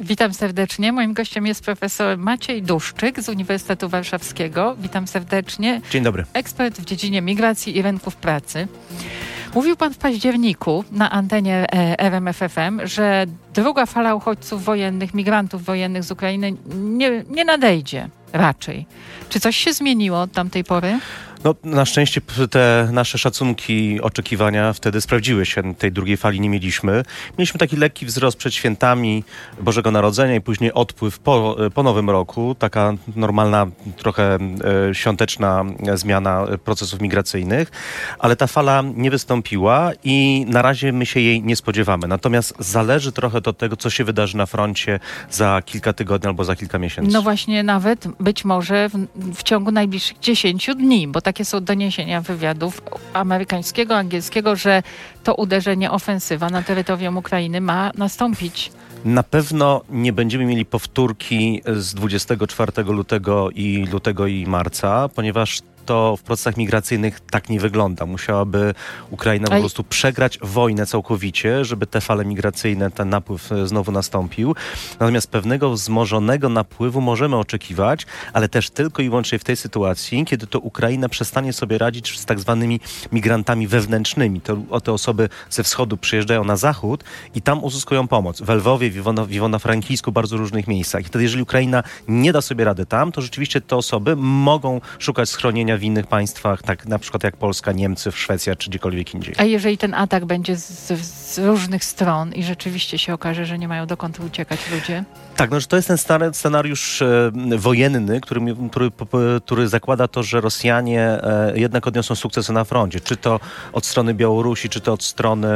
Witam serdecznie. Moim gościem jest profesor Maciej Duszczyk z Uniwersytetu Warszawskiego. Witam serdecznie. Dzień dobry. Ekspert w dziedzinie migracji i rynków pracy. Mówił pan w październiku na antenie e, RMFFM, że druga fala uchodźców wojennych, migrantów wojennych z Ukrainy nie, nie nadejdzie raczej. Czy coś się zmieniło od tamtej pory? No, na szczęście te nasze szacunki, oczekiwania wtedy sprawdziły się. Tej drugiej fali nie mieliśmy. Mieliśmy taki lekki wzrost przed świętami Bożego Narodzenia i później odpływ po, po Nowym Roku. Taka normalna, trochę e, świąteczna zmiana procesów migracyjnych. Ale ta fala nie wystąpiła i na razie my się jej nie spodziewamy. Natomiast zależy trochę od tego, co się wydarzy na froncie za kilka tygodni albo za kilka miesięcy. No właśnie, nawet być może w, w ciągu najbliższych 10 dni, bo takie są doniesienia wywiadów amerykańskiego, angielskiego, że to uderzenie, ofensywa na terytorium Ukrainy ma nastąpić. Na pewno nie będziemy mieli powtórki z 24 lutego i lutego i marca, ponieważ to w procesach migracyjnych tak nie wygląda. Musiałaby Ukraina po prostu przegrać wojnę całkowicie, żeby te fale migracyjne, ten napływ e, znowu nastąpił. Natomiast pewnego wzmożonego napływu możemy oczekiwać, ale też tylko i wyłącznie w tej sytuacji, kiedy to Ukraina przestanie sobie radzić z tak zwanymi migrantami wewnętrznymi. To, te osoby ze wschodu przyjeżdżają na zachód i tam uzyskują pomoc. W Lwowie, w Iwona, w Iwona Frankijsku, bardzo różnych miejscach. I wtedy, jeżeli Ukraina nie da sobie rady tam, to rzeczywiście te osoby mogą szukać schronienia w innych państwach, tak na przykład jak Polska, Niemcy, Szwecja czy gdziekolwiek indziej. A jeżeli ten atak będzie z, z różnych stron i rzeczywiście się okaże, że nie mają dokąd uciekać ludzie? Tak, no, że to jest ten stary scenariusz e, wojenny, który, który, który zakłada to, że Rosjanie e, jednak odniosą sukcesy na froncie. Czy to od strony Białorusi, czy to od strony,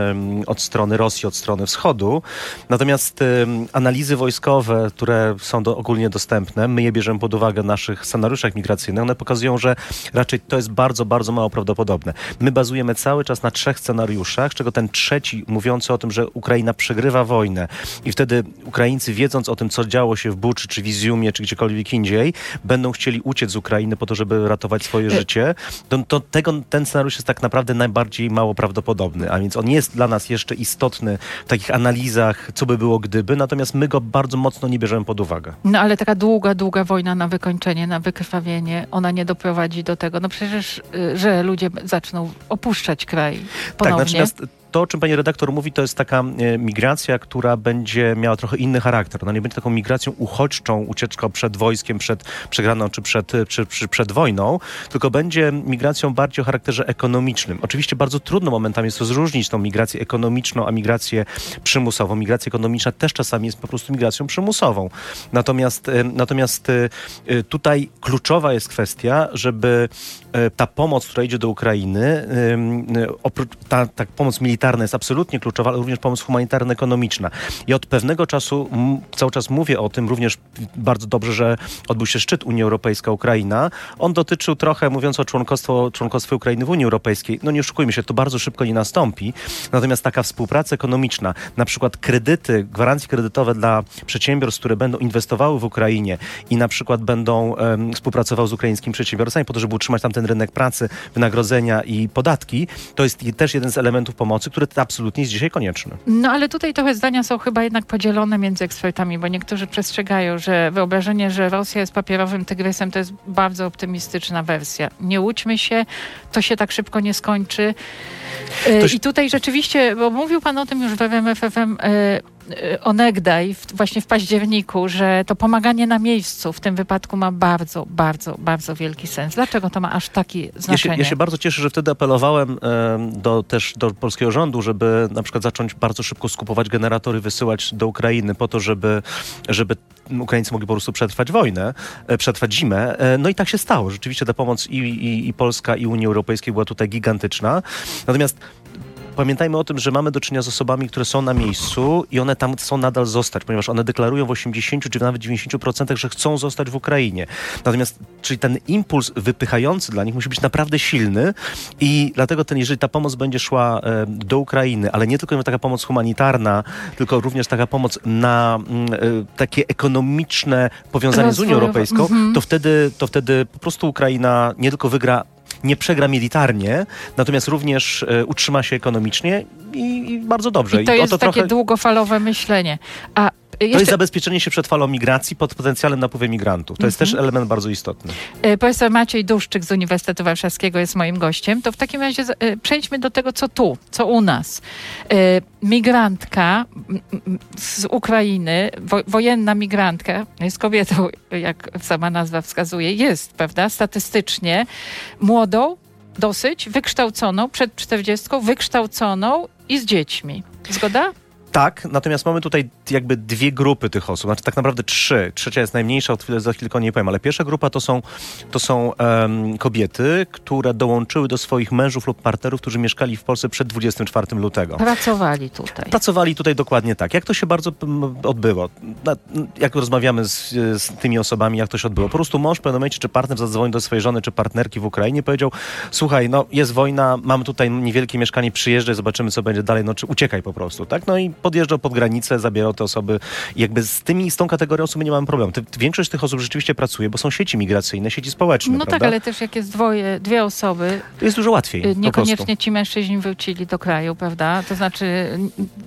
od strony Rosji, od strony wschodu. Natomiast e, analizy wojskowe, które są do, ogólnie dostępne, my je bierzemy pod uwagę w naszych scenariuszach migracyjnych, one pokazują, że raczej to jest bardzo, bardzo mało prawdopodobne. My bazujemy cały czas na trzech scenariuszach, z czego ten trzeci mówiący o tym, że Ukraina przegrywa wojnę i wtedy Ukraińcy wiedząc o tym, co działo się w Buczy, czy w Iziumie, czy gdziekolwiek indziej, będą chcieli uciec z Ukrainy po to, żeby ratować swoje y- życie, to, to tego, ten scenariusz jest tak naprawdę najbardziej mało prawdopodobny, a więc on jest dla nas jeszcze istotny w takich analizach, co by było gdyby, natomiast my go bardzo mocno nie bierzemy pod uwagę. No ale taka długa, długa wojna na wykończenie, na wykrwawienie, ona nie doprowadzi do tego, no przecież, y, że ludzie zaczną opuszczać kraj tak, ponownie. Tak, natomiast to, o czym pani redaktor mówi, to jest taka e, migracja, która będzie miała trochę inny charakter. No nie będzie taką migracją uchodźczą, ucieczką przed wojskiem, przed przegraną czy przed, czy, czy przed wojną, tylko będzie migracją bardziej o charakterze ekonomicznym. Oczywiście bardzo trudno momentami jest rozróżnić tą migrację ekonomiczną, a migrację przymusową. Migracja ekonomiczna też czasami jest po prostu migracją przymusową. Natomiast, e, natomiast e, tutaj kluczowa jest kwestia, żeby ta pomoc, która idzie do Ukrainy, oprócz ta, ta pomoc militarna, humanitarna jest absolutnie kluczowa, ale również pomoc humanitarno-ekonomiczna. I od pewnego czasu cały czas mówię o tym, również bardzo dobrze, że odbył się szczyt Unia Europejska-Ukraina. On dotyczył trochę, mówiąc o członkostwo, członkostwie Ukrainy w Unii Europejskiej, no nie oszukujmy się, to bardzo szybko nie nastąpi. Natomiast taka współpraca ekonomiczna, na przykład kredyty, gwarancje kredytowe dla przedsiębiorstw, które będą inwestowały w Ukrainie i na przykład będą um, współpracowały z ukraińskimi przedsiębiorcami po to, żeby utrzymać tam ten rynek pracy, wynagrodzenia i podatki, to jest też jeden z elementów pomocy, który absolutnie jest dzisiaj konieczny. No ale tutaj trochę zdania są chyba jednak podzielone między ekspertami, bo niektórzy przestrzegają, że wyobrażenie, że Rosja jest papierowym tygrysem, to jest bardzo optymistyczna wersja. Nie łudźmy się, to się tak szybko nie skończy. Y, I tutaj rzeczywiście, bo mówił Pan o tym już w RMFFM, onegdaj właśnie w październiku, że to pomaganie na miejscu w tym wypadku ma bardzo, bardzo, bardzo wielki sens. Dlaczego to ma aż taki znaczenie? Ja się, ja się bardzo cieszę, że wtedy apelowałem do, też do polskiego rządu, żeby na przykład zacząć bardzo szybko skupować generatory, wysyłać do Ukrainy po to, żeby, żeby Ukraińcy mogli po prostu przetrwać wojnę, e, przetrwać zimę. E, no i tak się stało. Rzeczywiście ta pomoc i, i, i Polska, i Unii Europejskiej była tutaj gigantyczna. Natomiast pamiętajmy o tym, że mamy do czynienia z osobami, które są na miejscu i one tam chcą nadal zostać, ponieważ one deklarują w 80 czy nawet 90%, że chcą zostać w Ukrainie. Natomiast, czyli ten impuls wypychający dla nich musi być naprawdę silny i dlatego ten, jeżeli ta pomoc będzie szła e, do Ukrainy, ale nie tylko taka pomoc humanitarna, tylko również taka pomoc na mm, e, takie ekonomiczne powiązanie z Unią. Europejską, Mhm. to wtedy, to wtedy po prostu Ukraina nie tylko wygra nie przegra militarnie, natomiast również e, utrzyma się ekonomicznie i, i bardzo dobrze. I to o jest takie trochę, długofalowe myślenie. A to jeszcze jest zabezpieczenie się przed falą migracji pod potencjalnym napływem migrantów. To jest też Mhm. element bardzo istotny. E, Profesor Maciej Duszczyk z Uniwersytetu Warszawskiego jest moim gościem. To w takim razie e, przejdźmy do tego, co tu, co u nas. Migrantka z Ukrainy, wo, wojenna migrantka, jest kobietą, jak sama nazwa wskazuje, jest, prawda, statystycznie młodą, dosyć, wykształconą, przed 40, wykształconą i z dziećmi. Zgoda? Tak, natomiast mamy tutaj jakby dwie grupy tych osób, znaczy tak naprawdę trzy. Trzecia jest najmniejsza, od chwilę, za chwilkę o niej powiem, ale pierwsza grupa to są, to są em, kobiety, które dołączyły do swoich mężów lub partnerów, którzy mieszkali w Polsce przed 24 lutego. Pracowali tutaj. Pracowali tutaj dokładnie tak. Jak to się bardzo odbyło? Jak rozmawiamy z, z tymi osobami, jak to się odbyło? Po prostu mąż w pewnym momencie, czy partner zadzwonił do swojej żony, czy partnerki w Ukrainie powiedział, słuchaj, no jest wojna, mamy tutaj niewielkie mieszkanie, przyjeżdżaj, zobaczymy, co będzie dalej, no czy uciekaj po prostu, tak? No i podjeżdżał pod granicę, zabierał te osoby. Jakby z tymi, z tą kategorią osób nie mamy problemu. Większość tych osób rzeczywiście pracuje, bo są sieci migracyjne, sieci społeczne, No tak, prawda? ale też jak jest dwoje, dwie osoby, To jest dużo łatwiej, Y. Niekoniecznie ci mężczyźni wrócili do kraju, prawda? To znaczy,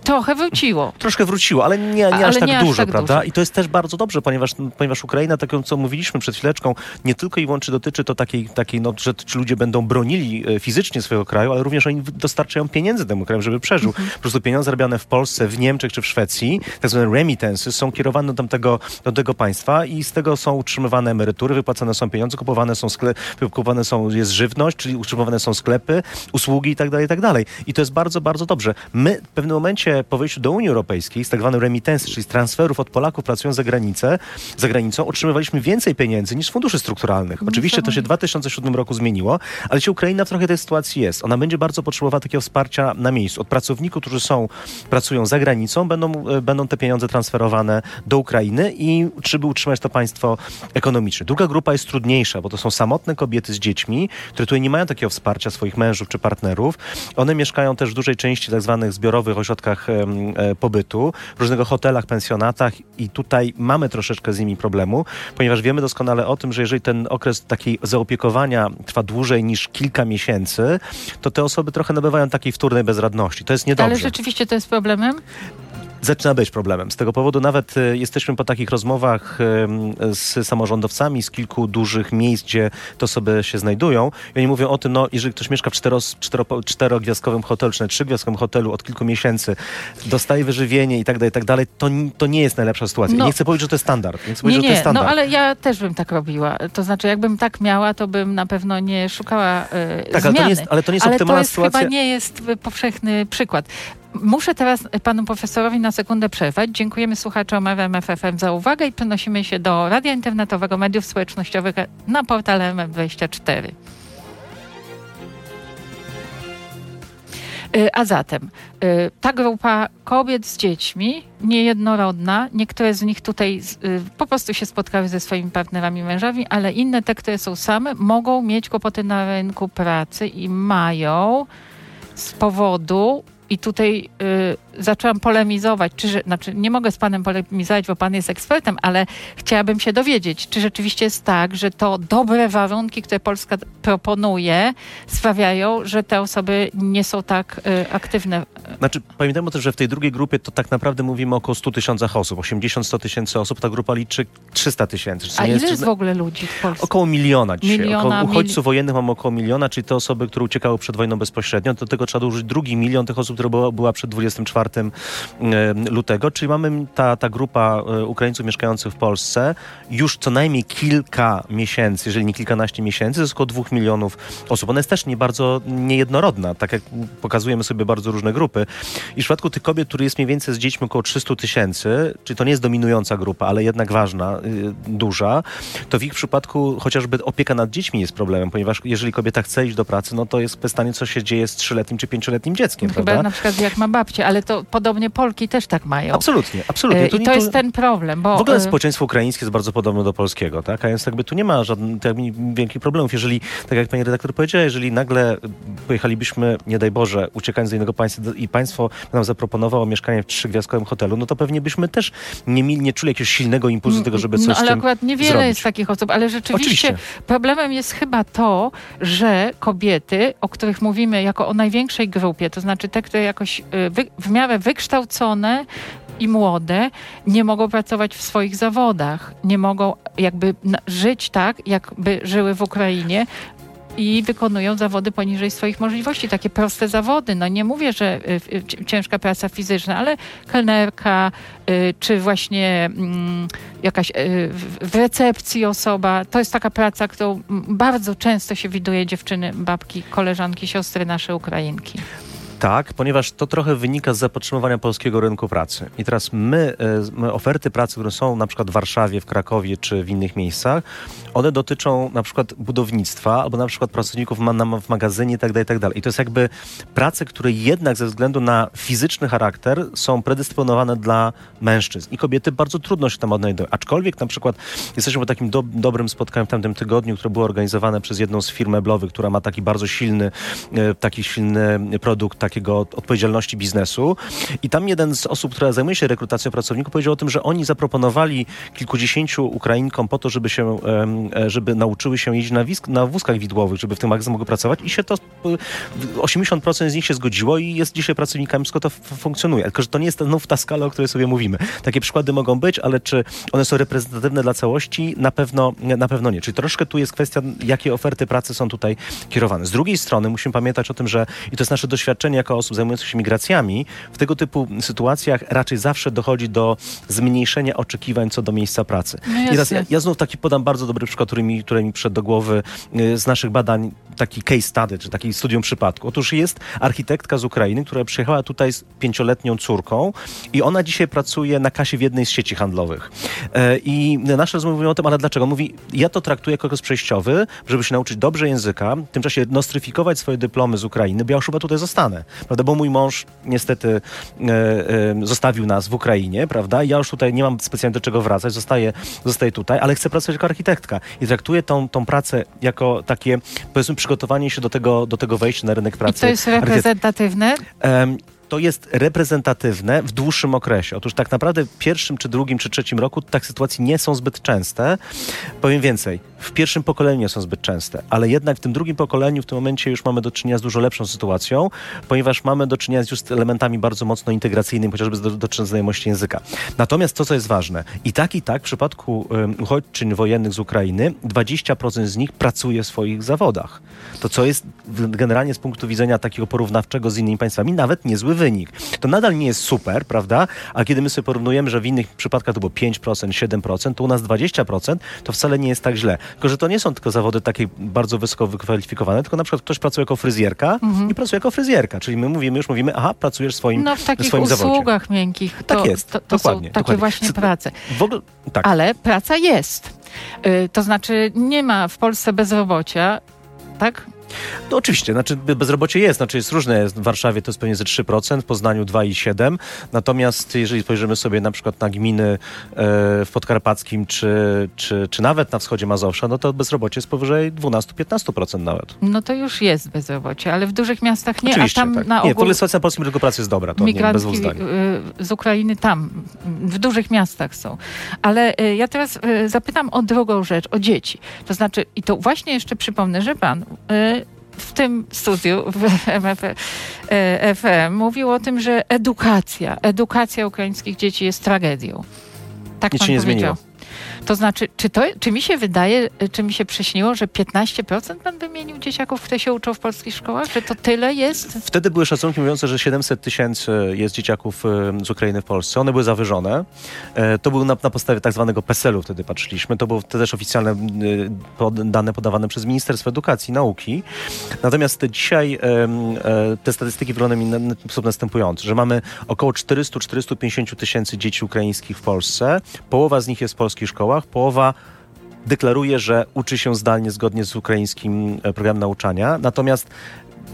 trochę wróciło. Troszkę wróciło, ale nie, nie Ale aż tak nie dużo, tak prawda? dużo. I to jest też bardzo dobrze, ponieważ, ponieważ Ukraina, tak co mówiliśmy przed chwileczką, nie tylko i wyłącznie dotyczy to takiej, takiej no, że ci ludzie będą bronili e, fizycznie swojego kraju, ale również oni dostarczają pieniędzy temu kraju, żeby przeżył. Mhm. Po prostu pieniądze zarabiane w Polsce, w Niemczech czy w Szwecji, tak zwane remittances, są kierowane do do tego państwa i z tego są utrzymywane emerytury, wypłacane są pieniądze, kupowane są, skle, kupowane są jest żywność, czyli utrzymywane są sklepy, usługi i tak dalej, i tak dalej. I to jest bardzo, bardzo dobrze. My w pewnym momencie po wejściu do Unii Europejskiej, z tak zwanych remittances, czyli z transferów od Polaków pracując za granicę, za granicą, otrzymywaliśmy więcej pieniędzy niż z funduszy strukturalnych. Oczywiście to się w 2007 roku zmieniło, ale się Ukraina w trochę tej sytuacji jest. Ona będzie bardzo potrzebowała takiego wsparcia na miejscu. Od pracowników, którzy są, pracują za granicą, będą, e, będą te pieniądze transferowane do Ukrainy i żeby utrzymać to państwo ekonomiczne. Druga grupa jest trudniejsza, bo to są samotne kobiety z dziećmi, które tutaj nie mają takiego wsparcia swoich mężów czy partnerów. One mieszkają też w dużej części tak zwanych zbiorowych ośrodkach e, pobytu, w różnego hotelach, pensjonatach i tutaj mamy troszeczkę z nimi problemu, ponieważ wiemy doskonale o tym, że jeżeli ten okres takiej zaopiekowania trwa dłużej niż kilka miesięcy, to te osoby trochę nabywają takiej wtórnej bezradności. To jest niedobrze Ale rzeczywiście to jest problemem? Zaczyna być problemem. Z tego powodu nawet e, jesteśmy po takich rozmowach z samorządowcami z kilku dużych miejsc, gdzie te osoby się znajdują i oni mówią o tym, no jeżeli ktoś mieszka w cztero, cztero, czterogwiazdkowym hotelu, czy nawet trzygwiazdkowym hotelu od kilku miesięcy, dostaje wyżywienie i tak dalej, i tak dalej, to, to nie jest najlepsza sytuacja. No. Nie chcę powiedzieć, że to jest standard. Nie chcę Nie, powiedzieć, że to jest nie, no standard. ale ja też bym tak robiła. To znaczy, jakbym tak miała, to bym na pewno nie szukała e, Tak, ale to zmiany. nie jest, ale to nie jest Ale optymalna to jest sytuacja. chyba nie jest y, powszechny przykład. Muszę teraz panu profesorowi na sekundę przerwać. Dziękujemy słuchaczom RMFFM za uwagę i przenosimy się do radia internetowego, mediów społecznościowych na portal RMF24. Y, A zatem y, ta grupa kobiet z dziećmi, niejednorodna, niektóre z nich tutaj y, po prostu się spotkały ze swoimi partnerami, mężami, ale inne, te, które są same, mogą mieć kłopoty na rynku pracy i mają z powodu i tutaj y, zaczęłam polemizować, czy, znaczy nie mogę z panem polemizować, bo pan jest ekspertem, ale chciałabym się dowiedzieć, czy rzeczywiście jest tak, że to dobre warunki, które Polska proponuje, sprawiają, że te osoby nie są tak y, aktywne. Znaczy, pamiętajmy też, że w tej drugiej grupie to tak naprawdę mówimy o około 100 tysiącach osób. 80-100 tysięcy osób, ta grupa liczy 300 tysięcy. A ile czy- jest w ogóle ludzi w Polsce? Około miliona dzisiaj. Miliona, około uchodźców wojennych mamy około miliona, czyli te osoby, które uciekały przed wojną bezpośrednio. Do tego trzeba dorzucić drugi milion tych osób, które była, była przed 24 e, lutego. Czyli mamy ta, ta grupa e, Ukraińców mieszkających w Polsce już co najmniej kilka miesięcy, jeżeli nie kilkanaście miesięcy, to jest około dwóch milionów osób. Ona jest też nie bardzo niejednorodna, tak jak pokazujemy sobie bardzo różne grupy. I w przypadku tych kobiet, które jest mniej więcej z dziećmi około 300 tysięcy, czyli to nie jest dominująca grupa, ale jednak ważna, y, duża, to w ich przypadku chociażby opieka nad dziećmi jest problemem, ponieważ jeżeli kobieta chce iść do pracy, no to jest pytanie, co się dzieje z trzyletnim czy pięcioletnim dzieckiem, Chyba prawda? Na przykład jak ma babcie, ale to podobnie Polki też tak mają. Absolutnie, absolutnie. E, I nie- to jest ten problem, bo... W ogóle e, społeczeństwo ukraińskie jest bardzo podobne do polskiego, tak? A więc jakby tu nie ma żadnych tak, wielkich problemów. Jeżeli, tak jak pani redaktor powiedziała, jeżeli nagle pojechalibyśmy, nie daj Boże, uciekając do innego państwa i państwo nam zaproponowało mieszkanie w trzygwiazdkowym hotelu, no to pewnie byśmy też nie, mieli, nie czuli jakiegoś silnego impulsu tego, żeby coś No ale akurat niewiele zrobić. jest takich osób, ale rzeczywiście Oczywiście. problemem jest chyba to, że kobiety, o których mówimy jako o największej grupie, to znaczy te, które jakoś y, wy, w miarę wykształcone i młode, nie mogą pracować w swoich zawodach, nie mogą jakby żyć tak, jakby żyły w Ukrainie, i wykonują zawody poniżej swoich możliwości, takie proste zawody. No nie mówię, że y, y, ci- ciężka praca fizyczna, ale kelnerka, czy właśnie mm, jakaś w- recepcji osoba. To jest taka praca, którą bardzo często się widuje dziewczyny, babki, koleżanki, siostry nasze Ukrainki. Tak, ponieważ to trochę wynika z zapotrzebowania polskiego rynku pracy. I teraz my, e, my oferty pracy, które są na przykład w Warszawie, w Krakowie czy w innych miejscach, one dotyczą na przykład budownictwa albo na przykład pracowników w magazynie itd., itd. I to jest jakby prace, które jednak ze względu na fizyczny charakter są predysponowane dla mężczyzn. I kobiety bardzo trudno się tam odnajdują. Aczkolwiek na przykład jesteśmy po takim do, dobrym spotkaniu w tamtym tygodniu, które było organizowane przez jedną z firm meblowych, która ma taki bardzo silny, e, taki silny produkt takiego odpowiedzialności biznesu. I tam jeden z osób, która zajmuje się rekrutacją pracowników, powiedział o tym, że oni zaproponowali kilkudziesięciu Ukrainkom po to, żeby się, e, żeby nauczyły się jeździć na, wisk, na wózkach widłowych, żeby w tym magazynie mogły pracować i się to, e, 80% z nich się zgodziło i jest dzisiaj pracownikami, wszystko to funkcjonuje. Tylko, że to nie jest znów ta skala, o której sobie mówimy. Takie przykłady mogą być, ale czy one są reprezentatywne dla całości? Na pewno, na pewno nie. Czyli troszkę tu jest kwestia, jakie oferty pracy są tutaj kierowane. Z drugiej strony musimy pamiętać o tym, że i to jest nasze doświadczenie jako osób zajmujących się migracjami, w tego typu sytuacjach raczej zawsze dochodzi do zmniejszenia oczekiwań co do miejsca pracy. No I teraz ja, ja znów taki podam bardzo dobry przykład, który mi, który mi przyszedł do głowy y, z naszych badań, taki case study, czy taki studium przypadku. Otóż jest architektka z Ukrainy, która przyjechała tutaj z pięcioletnią córką i ona dzisiaj pracuje na kasie w jednej z sieci handlowych. E, I nasze rozmowy mówią o tym, ale dlaczego? Mówi, ja to traktuję jako okres przejściowy, żeby się nauczyć dobrze języka, w tym czasie nostryfikować swoje dyplomy z Ukrainy, bo ja już chyba tutaj zostanę, prawda? Bo mój mąż niestety e, e, zostawił nas w Ukrainie, prawda? I ja już tutaj nie mam specjalnie do czego wracać, zostaję, zostaję tutaj, ale chcę pracować jako architektka i traktuję tą, tą pracę jako takie, powiedzmy, przygotowanie się do tego, do tego wejścia na rynek I pracy. to jest reprezentatywne. To jest reprezentatywne w dłuższym okresie. Otóż tak naprawdę w pierwszym, czy drugim, czy trzecim roku tak sytuacje nie są zbyt częste. Powiem więcej, w pierwszym pokoleniu nie są zbyt częste, ale jednak w tym drugim pokoleniu w tym momencie już mamy do czynienia z dużo lepszą sytuacją, ponieważ mamy do czynienia już z elementami bardzo mocno integracyjnymi, chociażby do, do znajomości języka. Natomiast to, co jest ważne, i tak, i tak w przypadku um, uchodźczyń wojennych z Ukrainy 20% z nich pracuje w swoich zawodach. To, co jest generalnie z punktu widzenia takiego porównawczego z innymi państwami, nawet niezły wynik. To nadal nie jest super, prawda? A kiedy my sobie porównujemy, że w innych przypadkach to było 5%, 7%, to u nas 20%, to wcale nie jest tak źle. Tylko, że to nie są tylko zawody takie bardzo wysoko wykwalifikowane, tylko na przykład ktoś pracuje jako fryzjerka i pracuje jako fryzjerka. Czyli my mówimy, już mówimy, aha, pracujesz w swoim, No w takich swoim zawodzie. usługach miękkich. To, Tak jest, to, to są dokładnie, takie dokładnie. właśnie prace. W ogóle, tak. Ale praca jest. Y, To znaczy nie ma w Polsce bezrobocia, tak? No oczywiście, znaczy be- bezrobocie jest, znaczy jest różne. W Warszawie to jest pewnie ze 3%, w Poznaniu 2,7%. Natomiast jeżeli spojrzymy sobie na przykład na gminy e, w Podkarpackim czy, czy, czy nawet na wschodzie Mazowsza, no to bezrobocie jest powyżej 12-15% nawet. No to już jest bezrobocie, ale w dużych miastach nie, Oczywiście, a tam tak. na Nie, w ogół ogóle sytuacja na polskim rynku pracy jest dobra, to nie, bez dwóch zdań. y, z Ukrainy tam, w dużych miastach są. Ale y, ja teraz y, zapytam o drugą rzecz, o dzieci. To znaczy, i to właśnie jeszcze przypomnę, że pan w tym studiu w MF, y, FM mówił o tym, że edukacja, edukacja ukraińskich dzieci jest tragedią. Tak Nic pan się nie powiedział. zmieniło. To znaczy, czy, to, czy mi się wydaje, czy mi się przyśniło, że 15% pan wymienił dzieciaków, które się uczą w polskich szkołach? Że to tyle jest? Wtedy były szacunki mówiące, że 700 tysięcy jest dzieciaków z Ukrainy w Polsce. One były zawyżone. E, To było na, na podstawie tak zwanego PESEL-u wtedy patrzyliśmy. To były też oficjalne e, dane podawane przez Ministerstwo Edukacji i Nauki. Natomiast dzisiaj e, te statystyki wyglądają na sposób następujący, że mamy około 400-450 tysięcy dzieci ukraińskich w Polsce. Połowa z nich jest w polskich szkołach, połowa deklaruje, że uczy się zdalnie zgodnie z ukraińskim e, programem nauczania. Natomiast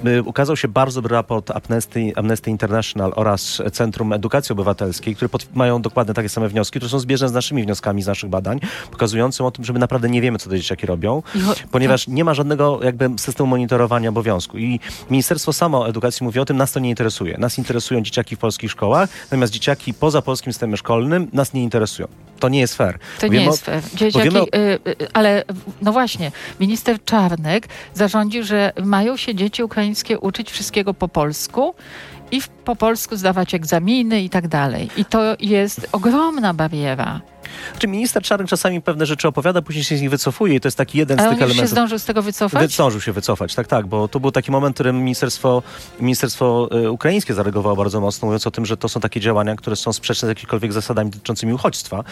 y, ukazał się bardzo dobry raport Amnesty, Amnesty International oraz Centrum Edukacji Obywatelskiej, które pod, mają dokładnie takie same wnioski, które są zbieżne z naszymi wnioskami z naszych badań, pokazującym o tym, że my naprawdę nie wiemy, co te dzieciaki robią, ponieważ nie ma żadnego jakby systemu monitorowania obowiązku. I Ministerstwo samo edukacji mówi o tym, nas to nie interesuje. Nas interesują dzieciaki w polskich szkołach, natomiast dzieciaki poza polskim systemem szkolnym nas nie interesują. To nie jest fair. To nie Mówimy jest fair. Dzieciaki, o- y, y, ale no właśnie, minister Czarnek zarządził, że mają się dzieci ukraińskie uczyć wszystkiego po polsku i po polsku zdawać egzaminy i tak dalej. I to jest ogromna bariera. Czy minister Czarnek czasami pewne rzeczy opowiada, później się z nich wycofuje i to jest taki jeden z Ale tych on już się elementów. zdążył z tego wycofać? Zdążył się wycofać, tak, tak, bo to był taki moment, w którym ministerstwo, ministerstwo e, ukraińskie zareagowało bardzo mocno, mówiąc o tym, że to są takie działania, które są sprzeczne z jakimikolwiek zasadami dotyczącymi uchodźstwa.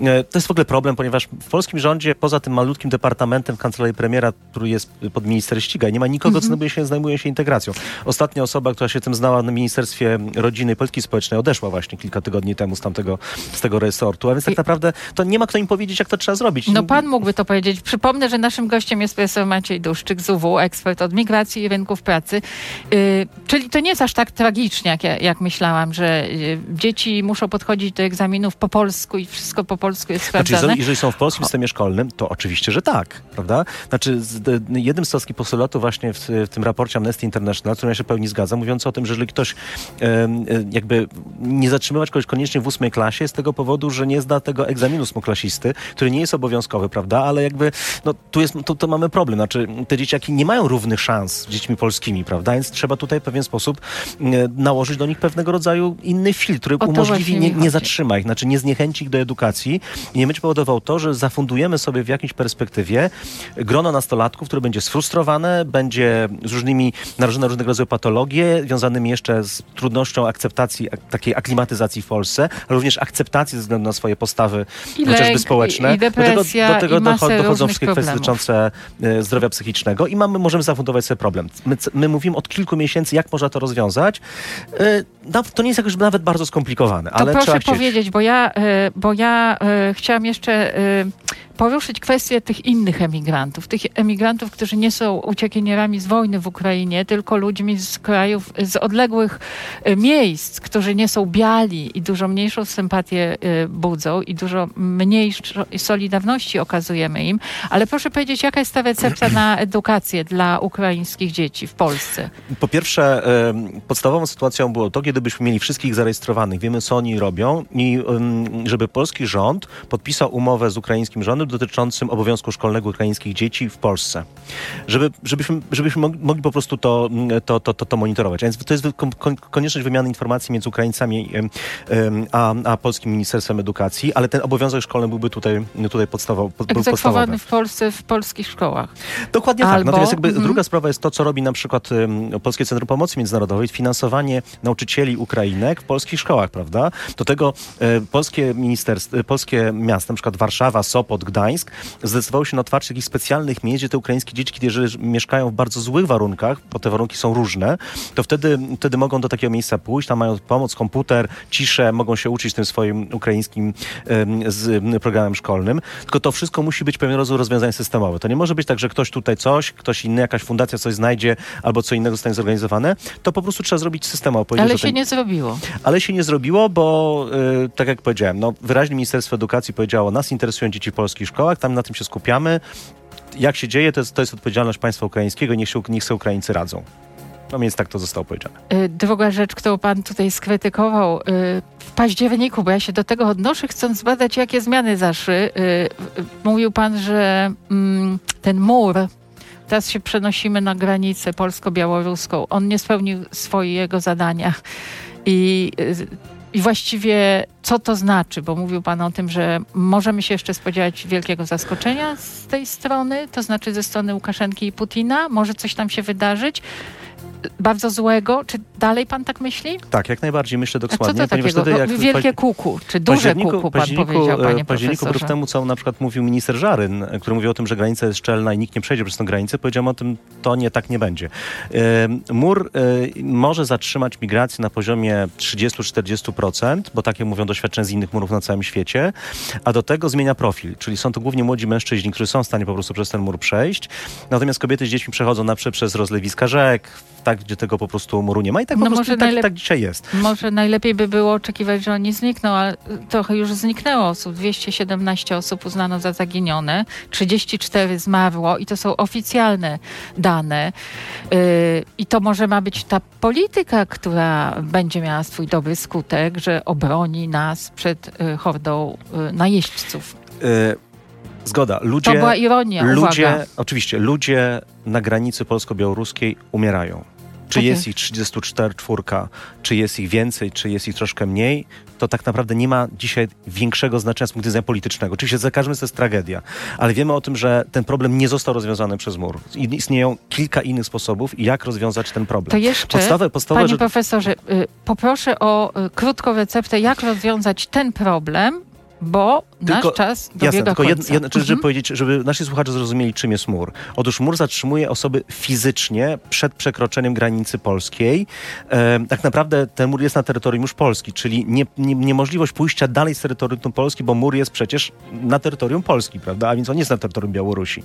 E, To jest w ogóle problem, ponieważ w polskim rządzie, poza tym malutkim departamentem w kancelarii premiera, który jest pod minister ściga, nie ma nikogo, Mhm. co zajmuje się, zajmuje się integracją. Ostatnia osoba, która się tym znała na Ministerstwie Rodziny i Polityki Społecznej, odeszła właśnie kilka tygodni temu z tamtego, z tego resortu, a więc tak I- naprawdę to nie ma kto im powiedzieć, jak to trzeba zrobić. No pan mógłby to powiedzieć. Przypomnę, że naszym gościem jest profesor Maciej Duszczyk z UW, ekspert od migracji i rynków pracy. Yy, czyli to nie jest aż tak tragicznie, jak, ja- jak myślałam, że yy, dzieci muszą podchodzić do egzaminów po polsku i wszystko po polsku jest Znaczy, sprawdzane. jeżeli, jeżeli są w polskim systemie szkolnym, to oczywiście, że tak, prawda? Znaczy, z, jednym z takich postulatów właśnie w, w tym raporcie Amnesty International, z którym ja się pełni zgadzam, mówiąc o tym, że jeżeli ktoś e, jakby nie zatrzymywać kogoś koniecznie w ósmej klasie z tego powodu, że nie zda tego egzaminu ósmoklasisty, który nie jest obowiązkowy, prawda? Ale jakby, no tu jest, to, to mamy problem. Znaczy, te dzieciaki nie mają równych szans z dziećmi polskimi, prawda? Więc trzeba tutaj w pewien sposób e, nałożyć do nich pewnego rodzaju inny filtr, który umożliwi, nie, nie zatrzyma ich, znaczy nie zniechęci ich do edukacji i nie będzie powodował to, że zafundujemy sobie w jakiejś perspektywie grono nastolatków, które będzie sfrustrowane, będzie z różnymi, narażone na różnego rodzaju patologie, związanymi jeszcze z trudnością akceptacji, ak- takiej aklimatyzacji w Polsce, ale również akceptacji ze względu na swoje postawy I chociażby lęk, społeczne. i- i depresja, do tego, i do tego docho- dochodzą wszystkie kwestie dotyczące e, zdrowia psychicznego i mamy, możemy zafundować sobie problem. My, my mówimy od kilku miesięcy, jak można to rozwiązać. To nie jest jakoś nawet bardzo skomplikowane, To ale proszę powiedzieć, bo ja, e, bo ja e, chciałam jeszcze e, poruszyć kwestię tych innych emigrantów, tych emigrantów, którzy nie są uciekinierami z wojny w Ukrainie, tylko ludźmi z krajów, z odległych miejsc, którzy nie są biali i dużo mniejszą sympatię budzą i dużo mniejszą solidarności okazujemy im. Ale proszę powiedzieć, jaka jest ta recepta na edukację dla ukraińskich dzieci w Polsce? Po pierwsze, podstawową sytuacją było to, kiedybyśmy mieli wszystkich zarejestrowanych, wiemy co oni robią i żeby polski rząd podpisał umowę z ukraińskim rządem dotyczącym obowiązku szkolnego ukraińskich dzieci w Polsce. Żeby, żebyśmy, żebyśmy mogli, po prostu to, mm, to, to, to, to monitorować. A więc to jest konieczność wymiany informacji między Ukraińcami a, a Polskim Ministerstwem Edukacji, ale ten obowiązek szkolny byłby tutaj, tutaj podstawowy. Egzekwowany w Polsce w polskich szkołach. Dokładnie tak. Albo- Natomiast jakby mhm. druga sprawa jest to, co robi na przykład Polskie Centrum Pomocy Międzynarodowej, finansowanie nauczycieli Ukrainek w polskich szkołach, prawda? Do tego e, polskie ministerstwa, e, polskie miasta, na przykład Warszawa, Sopot, Gdańsk, zdecydowały się na otwarcie takich specjalnych miejsc, gdzie te ukraińskie dzieci, jeżeli mieszkają w bardzo złych warunkach, bo te warunki są różne, to wtedy, wtedy mogą do takiego miejsca pójść, tam mają pomoc, komputer, ciszę, mogą się uczyć tym swoim ukraińskim em, z em, programem szkolnym. Tylko to wszystko musi być pewien rodzaj rozwiązań systemowe. To nie może być tak, że ktoś tutaj coś, ktoś inny, jakaś fundacja coś znajdzie albo co innego zostanie zorganizowane. To po prostu trzeba zrobić systemowo. powiedzieć, Ale że się nie zrobiło. ale się nie zrobiło, bo y, tak jak powiedziałem, no, wyraźnie Ministerstwo Edukacji powiedziało, nas interesują dzieci w polskich szkołach, tam na tym się skupiamy. Jak się dzieje, to jest, to jest odpowiedzialność państwa ukraińskiego, niech się, niech się Ukraińcy radzą. No więc tak to zostało powiedziane. Y, Druga rzecz, którą pan tutaj skrytykował y, w październiku, bo ja się do tego odnoszę, chcąc zbadać, jakie zmiany zaszły. y, Mówił pan, że mm, ten mur, teraz się przenosimy na granicę polsko-białoruską, on nie spełnił swojego zadania. I, y, I właściwie co to znaczy? Bo mówił pan o tym, że możemy się jeszcze spodziewać wielkiego zaskoczenia z tej strony, to znaczy ze strony Łukaszenki i Putina. Może coś tam się wydarzyć bardzo złego? Czy dalej pan tak myśli? Tak, jak najbardziej myślę A co dokładnie, to takiego? wtedy jak No, w wielkie kuku, czy duże kuku, pan powiedział, e, panie październiku wbrew temu, co na przykład mówił minister Żaryn, który mówił o tym, że granica jest szczelna i nikt nie przejdzie przez tę granicę, powiedziałem o tym, to nie, tak nie będzie. E, Mur e, może zatrzymać migrację na poziomie 30-40%, bo takie mówią doświadczenia z innych murów na całym świecie, a do tego zmienia profil, czyli są to głównie młodzi mężczyźni, którzy są w stanie po prostu przez ten mur przejść, natomiast kobiety z dziećmi przechodzą na przykład przez rozlewiska rzek, tak, gdzie tego po prostu muru nie ma i tak No po prostu tak, tak dzisiaj jest. Może najlepiej by było oczekiwać, że oni znikną, ale trochę już zniknęło osób. 217 osób uznano za zaginione, 34 zmarło i to są oficjalne dane. Yy, I to może ma być ta polityka, która będzie miała swój dobry skutek, że obroni nas przed y, hordą y, najeźdźców. Y, Zgoda. Ludzie, To była ironia, ludzie, uwaga. oczywiście, ludzie na granicy polsko-białoruskiej umierają. Czy Tak jest ich 34 czwórka, czy jest ich więcej, czy jest ich troszkę mniej, to tak naprawdę nie ma dzisiaj większego znaczenia z punktu widzenia politycznego. Oczywiście za każdym to jest tragedia, ale wiemy o tym, że ten problem nie został rozwiązany przez mur. Istnieją kilka innych sposobów, jak rozwiązać ten problem. To jeszcze, Podstawowe, podstawowe, panie że profesorze, y, poproszę o y, krótką receptę, jak rozwiązać ten problem, bo Tylko- nasz czas Jasne, dobiega tylko końca. jedna, jedna rzecz, żeby Mhm. powiedzieć, żeby nasi słuchacze zrozumieli, czym jest mur. Otóż mur zatrzymuje osoby fizycznie przed przekroczeniem granicy polskiej. E, tak naprawdę ten mur jest na terytorium już Polski, czyli nie, nie, niemożliwość pójścia dalej z terytorium Polski, bo mur jest przecież na terytorium Polski, prawda? A więc on jest na terytorium Białorusi.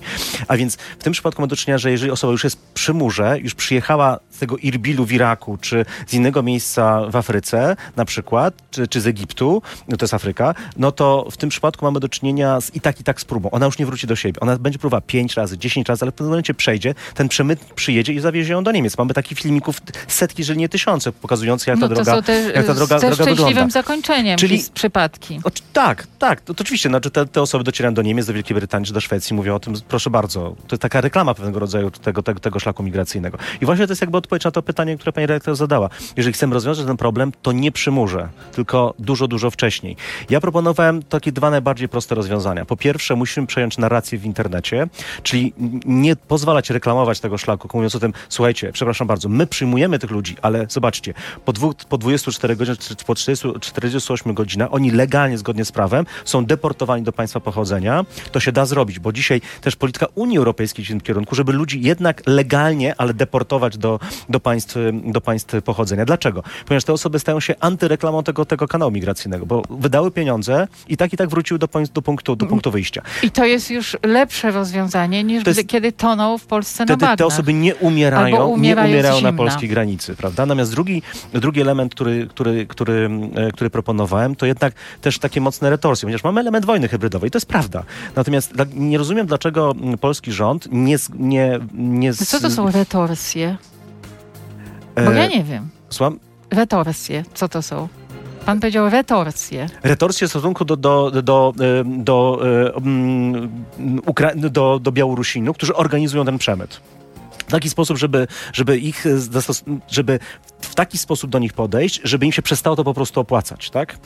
A więc w tym przypadku mamy do czynienia, że jeżeli osoba już jest przy murze, już przyjechała z tego Irbilu w Iraku, czy z innego miejsca w Afryce na przykład, czy, czy z Egiptu, no to jest Afryka, no to w tym przypadku mamy do czynienia z i tak, i tak z próbą. Ona już nie wróci do siebie. Ona będzie próbowała 5 razy, 10 razy, ale w pewnym momencie przejdzie, ten przemytnik przyjedzie i zawiezie ją do Niemiec. Mamy takich filmików setki, jeżeli nie tysiące, pokazujące jak no ta to droga, te jak ta droga, ze droga szczęśliwym wygląda. zakończeniem Czyli- przypadki. Oczy- tak, tak, to, to oczywiście. Znaczy te, te osoby docierają do Niemiec, do Wielkiej Brytanii czy do Szwecji, mówią o tym, proszę bardzo. To jest taka reklama pewnego rodzaju tego, tego, tego szlaku migracyjnego. I właśnie to jest jakby odpowiedź na to pytanie, które pani redaktor zadała. Jeżeli chcemy rozwiązać ten problem, to nie przy murze, tylko dużo, dużo wcześniej. Ja proponowałem takie dwa najbardziej proste rozwiązania. Po pierwsze, musimy przejąć narrację w internecie, czyli nie pozwalać reklamować tego szlaku, mówiąc o tym, słuchajcie, przepraszam bardzo, my przyjmujemy tych ludzi, ale zobaczcie, po, dwóch, po 24 godzinach, po 40, 48 godzinach, oni legalnie, zgodnie z prawem, są deportowani do państwa pochodzenia. To się da zrobić, bo dzisiaj też polityka Unii Europejskiej idzie w tym kierunku, żeby ludzi jednak legalnie, ale deportować do, do, państw, do państw pochodzenia. Dlaczego? Ponieważ te osoby stają się antyreklamą tego, tego kanału migracyjnego, bo wydały pieniądze i tak i tak wróciły do, poń- do, punktu, do punktu wyjścia. I to jest już lepsze rozwiązanie niż jest- kiedy toną w Polsce na Wtedy te bagnach. osoby nie umierają, nie umierają na polskiej granicy, prawda? Natomiast drugi, drugi element, który, który, który, e, który proponowałem, to jednak też takie mocne retorsje, ponieważ mamy element wojny hybrydowej, to jest prawda. Natomiast nie rozumiem, dlaczego mm, polski rząd nie... nie, nie Co to są retorsje? e, Bo ja nie wiem. Słucham? Retorsje, co to są? Pan powiedział retorsje. Retorsje w stosunku do, do, do, e, do, e, do, do Białorusinów, którzy organizują ten przemyt. W taki sposób, żeby, żeby ich e, żeby w taki sposób do nich podejść, żeby im się przestało to po prostu opłacać, tak?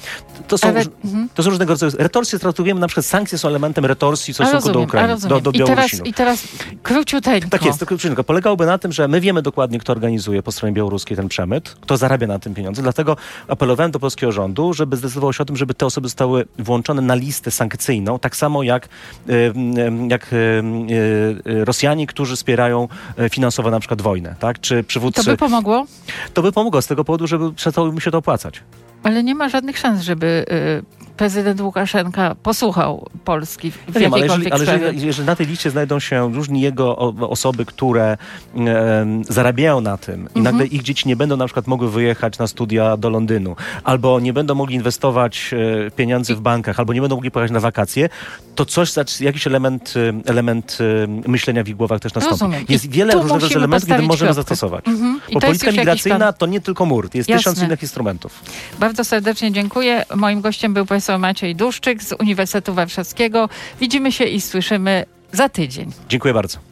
To są, Ale- mhm. to są różnego rodzaju retorsje, traktujemy na przykład sankcje są elementem retorsji w A stosunku do Ukrainy, do, do I, teraz, Białorusinów. I teraz króciuteńko. Tak jest, tylko króciutko. Polegałoby na tym, że my wiemy dokładnie, kto organizuje po stronie białoruskiej ten przemyt, kto zarabia na tym pieniądze. Dlatego apelowałem do polskiego rządu, żeby zdecydował się o tym, żeby te osoby zostały włączone na listę sankcyjną, tak samo jak, jak e, e, Rosjanie, którzy wspierają e, finansowo na przykład wojnę, tak? Czy przywódcy... To by pomogło, to by pomogło z tego powodu, żeby przestało mu się to opłacać. ale nie ma żadnych szans, żeby y, prezydent Łukaszenka posłuchał Polski w Ja wiem, ale jeżeli, ale jeżeli, jeżeli na tej liście znajdą się różni jego osoby, które em, zarabiają na tym i Mhm. nagle ich dzieci nie będą na przykład mogły wyjechać na studia do Londynu, albo nie będą mogli inwestować e, pieniędzy w bankach, albo nie będą mogli pojechać na wakacje, to coś, jakiś element, e, element e, myślenia w ich głowach też nastąpi. Rozumiem. I Jest wiele musimy elementów, które możemy kropkę. zastosować. Mhm. I Bo polityka migracyjna to nie tylko mur, jest Jasne. tysiąc innych instrumentów. Bardzo serdecznie dziękuję. Moim gościem był profesor Maciej Duszczyk z Uniwersytetu Warszawskiego. Widzimy się i słyszymy za tydzień. Dziękuję bardzo.